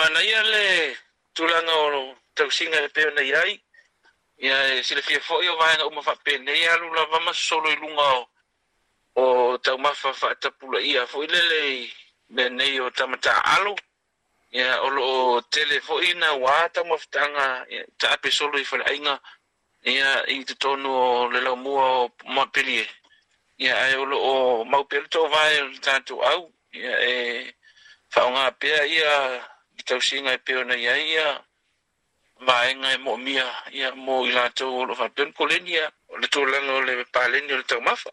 mana ia le tulaga o tausiga e pea nei ai ia e silafia foʻi o vaega uma faapenei alu lava ma solo i luga o o taumafa faatapulaia foʻi lelei nei o tamata alo ia o loo tele foʻi na tanga ta taaga solo i faleaiga ia i totonu o le laumua o mapelie ia ae o loo maupea le tovae o le au ia e faaaogā pea ia i tau singa i e peo na ia ia maenga i e mo mia ia mo i la tau o lo fa pion ko le tau lango le pa le tau mafa